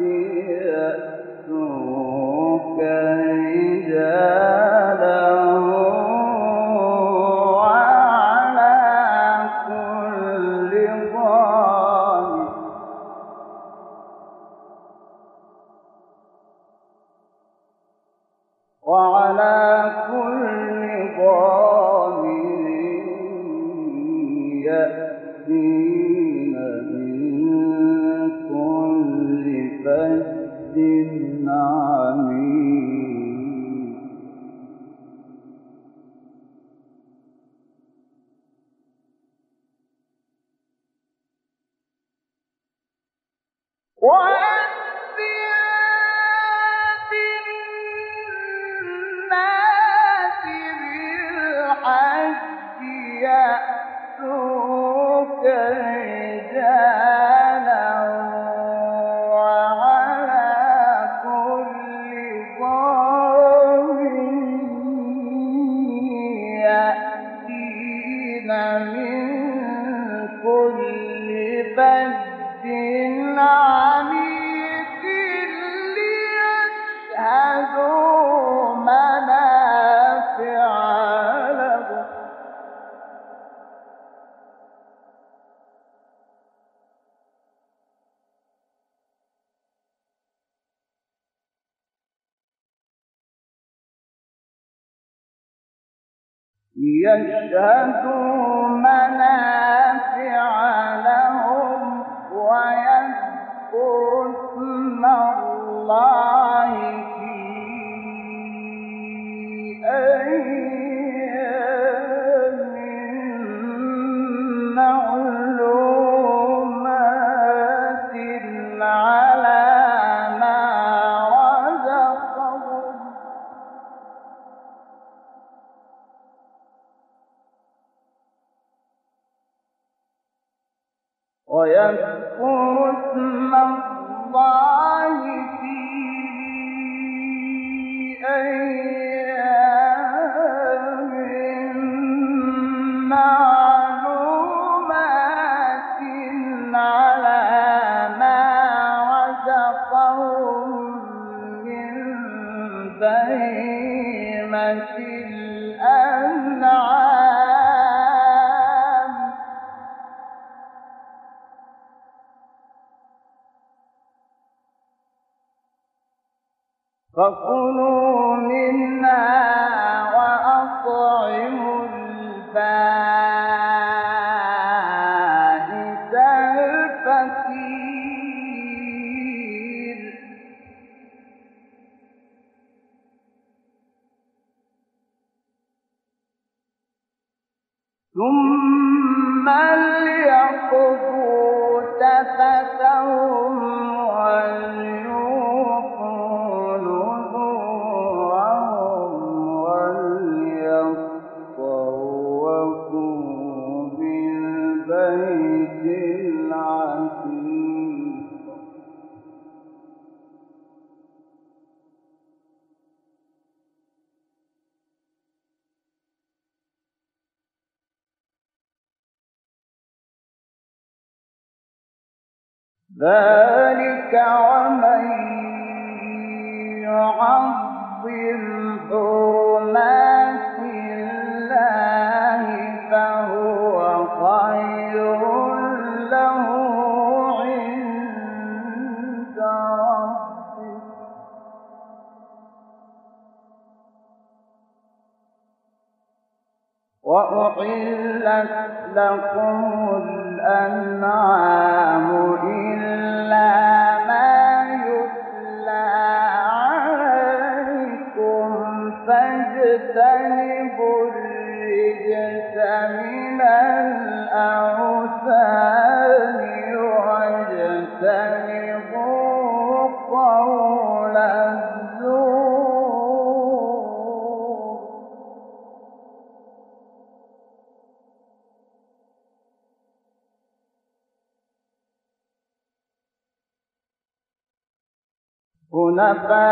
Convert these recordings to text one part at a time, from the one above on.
dear. من يشهدون ويذكر اسم الله في فكلوا منها ذلك أبا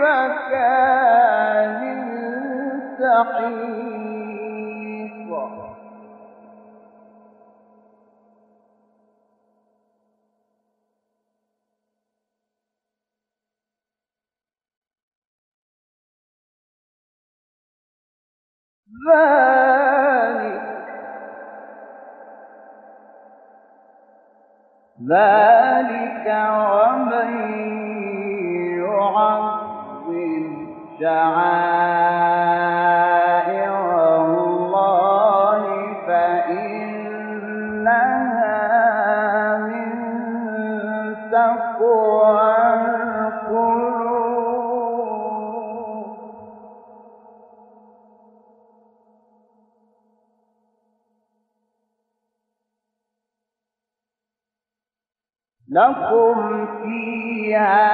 مكان سحيق. ذلك يعظم شعائر الله فإنها من تقوى القلوب. لكم فيها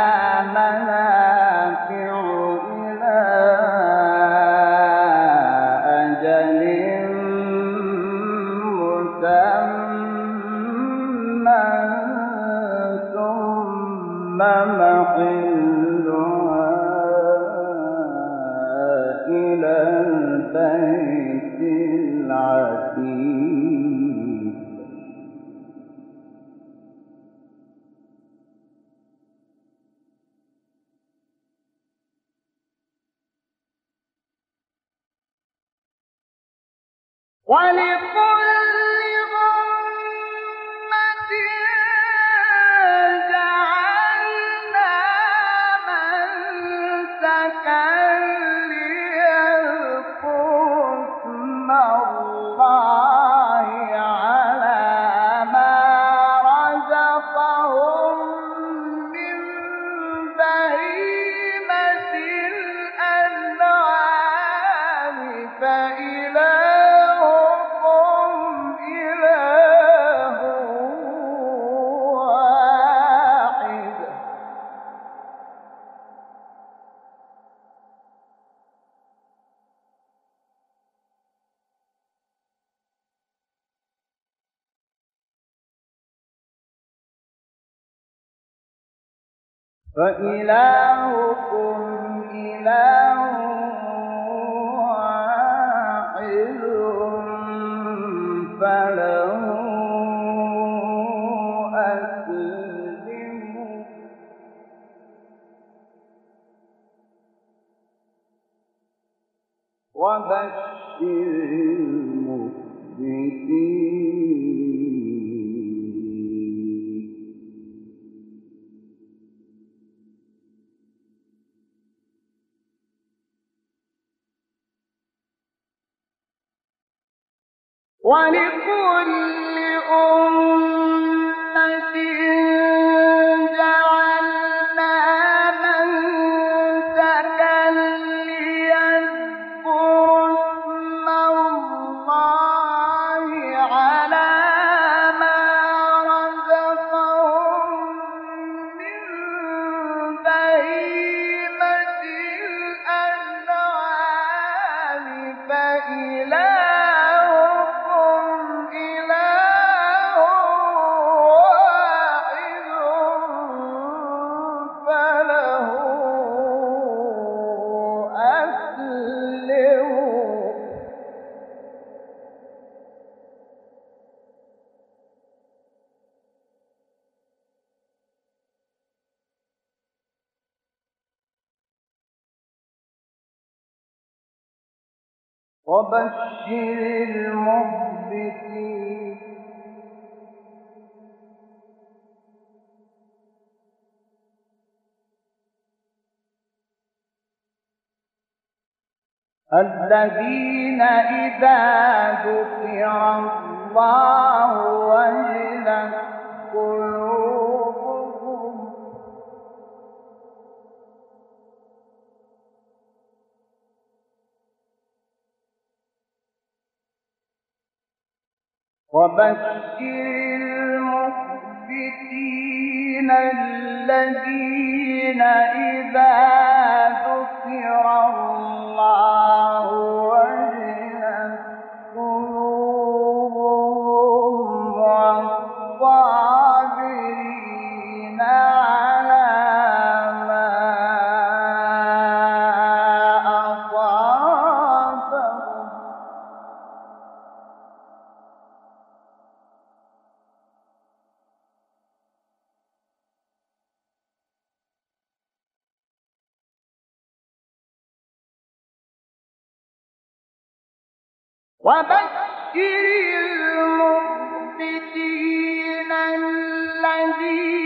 ولكل فإلهكم إله واحد فله أسلموا. وبشر وبشر المحبسين الذين إذا ذكر الله وجلت قلوبهم وبشر المخبتين الذين إذا ذكر الله وجلت Marie.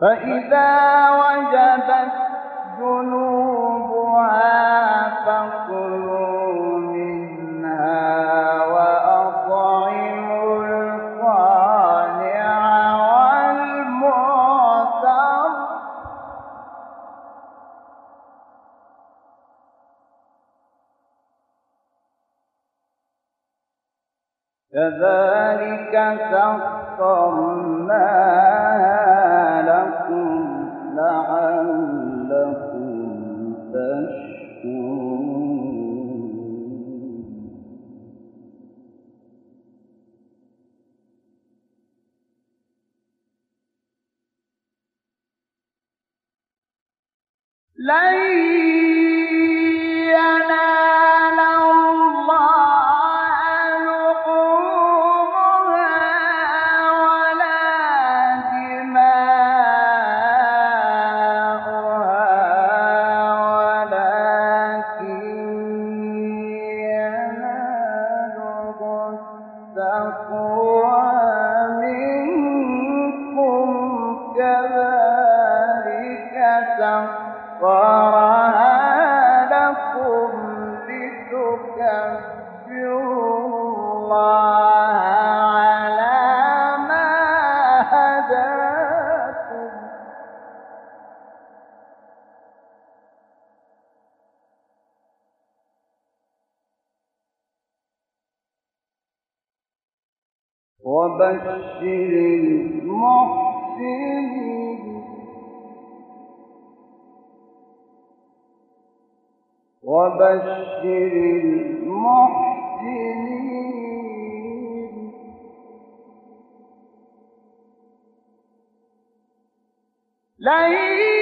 فإذا وجبت جنوبها فكلوا منها وأطعموا القانع والمعتر. كذلك سخرناها لكم لعلكم تشكرون. وبشر المحسنين. وبشر المحسنين. لن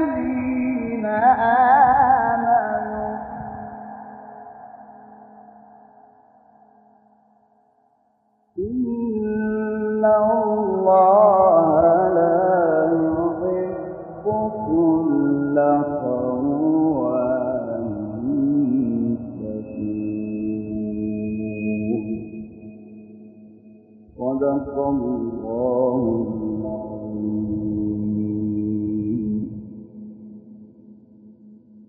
الذين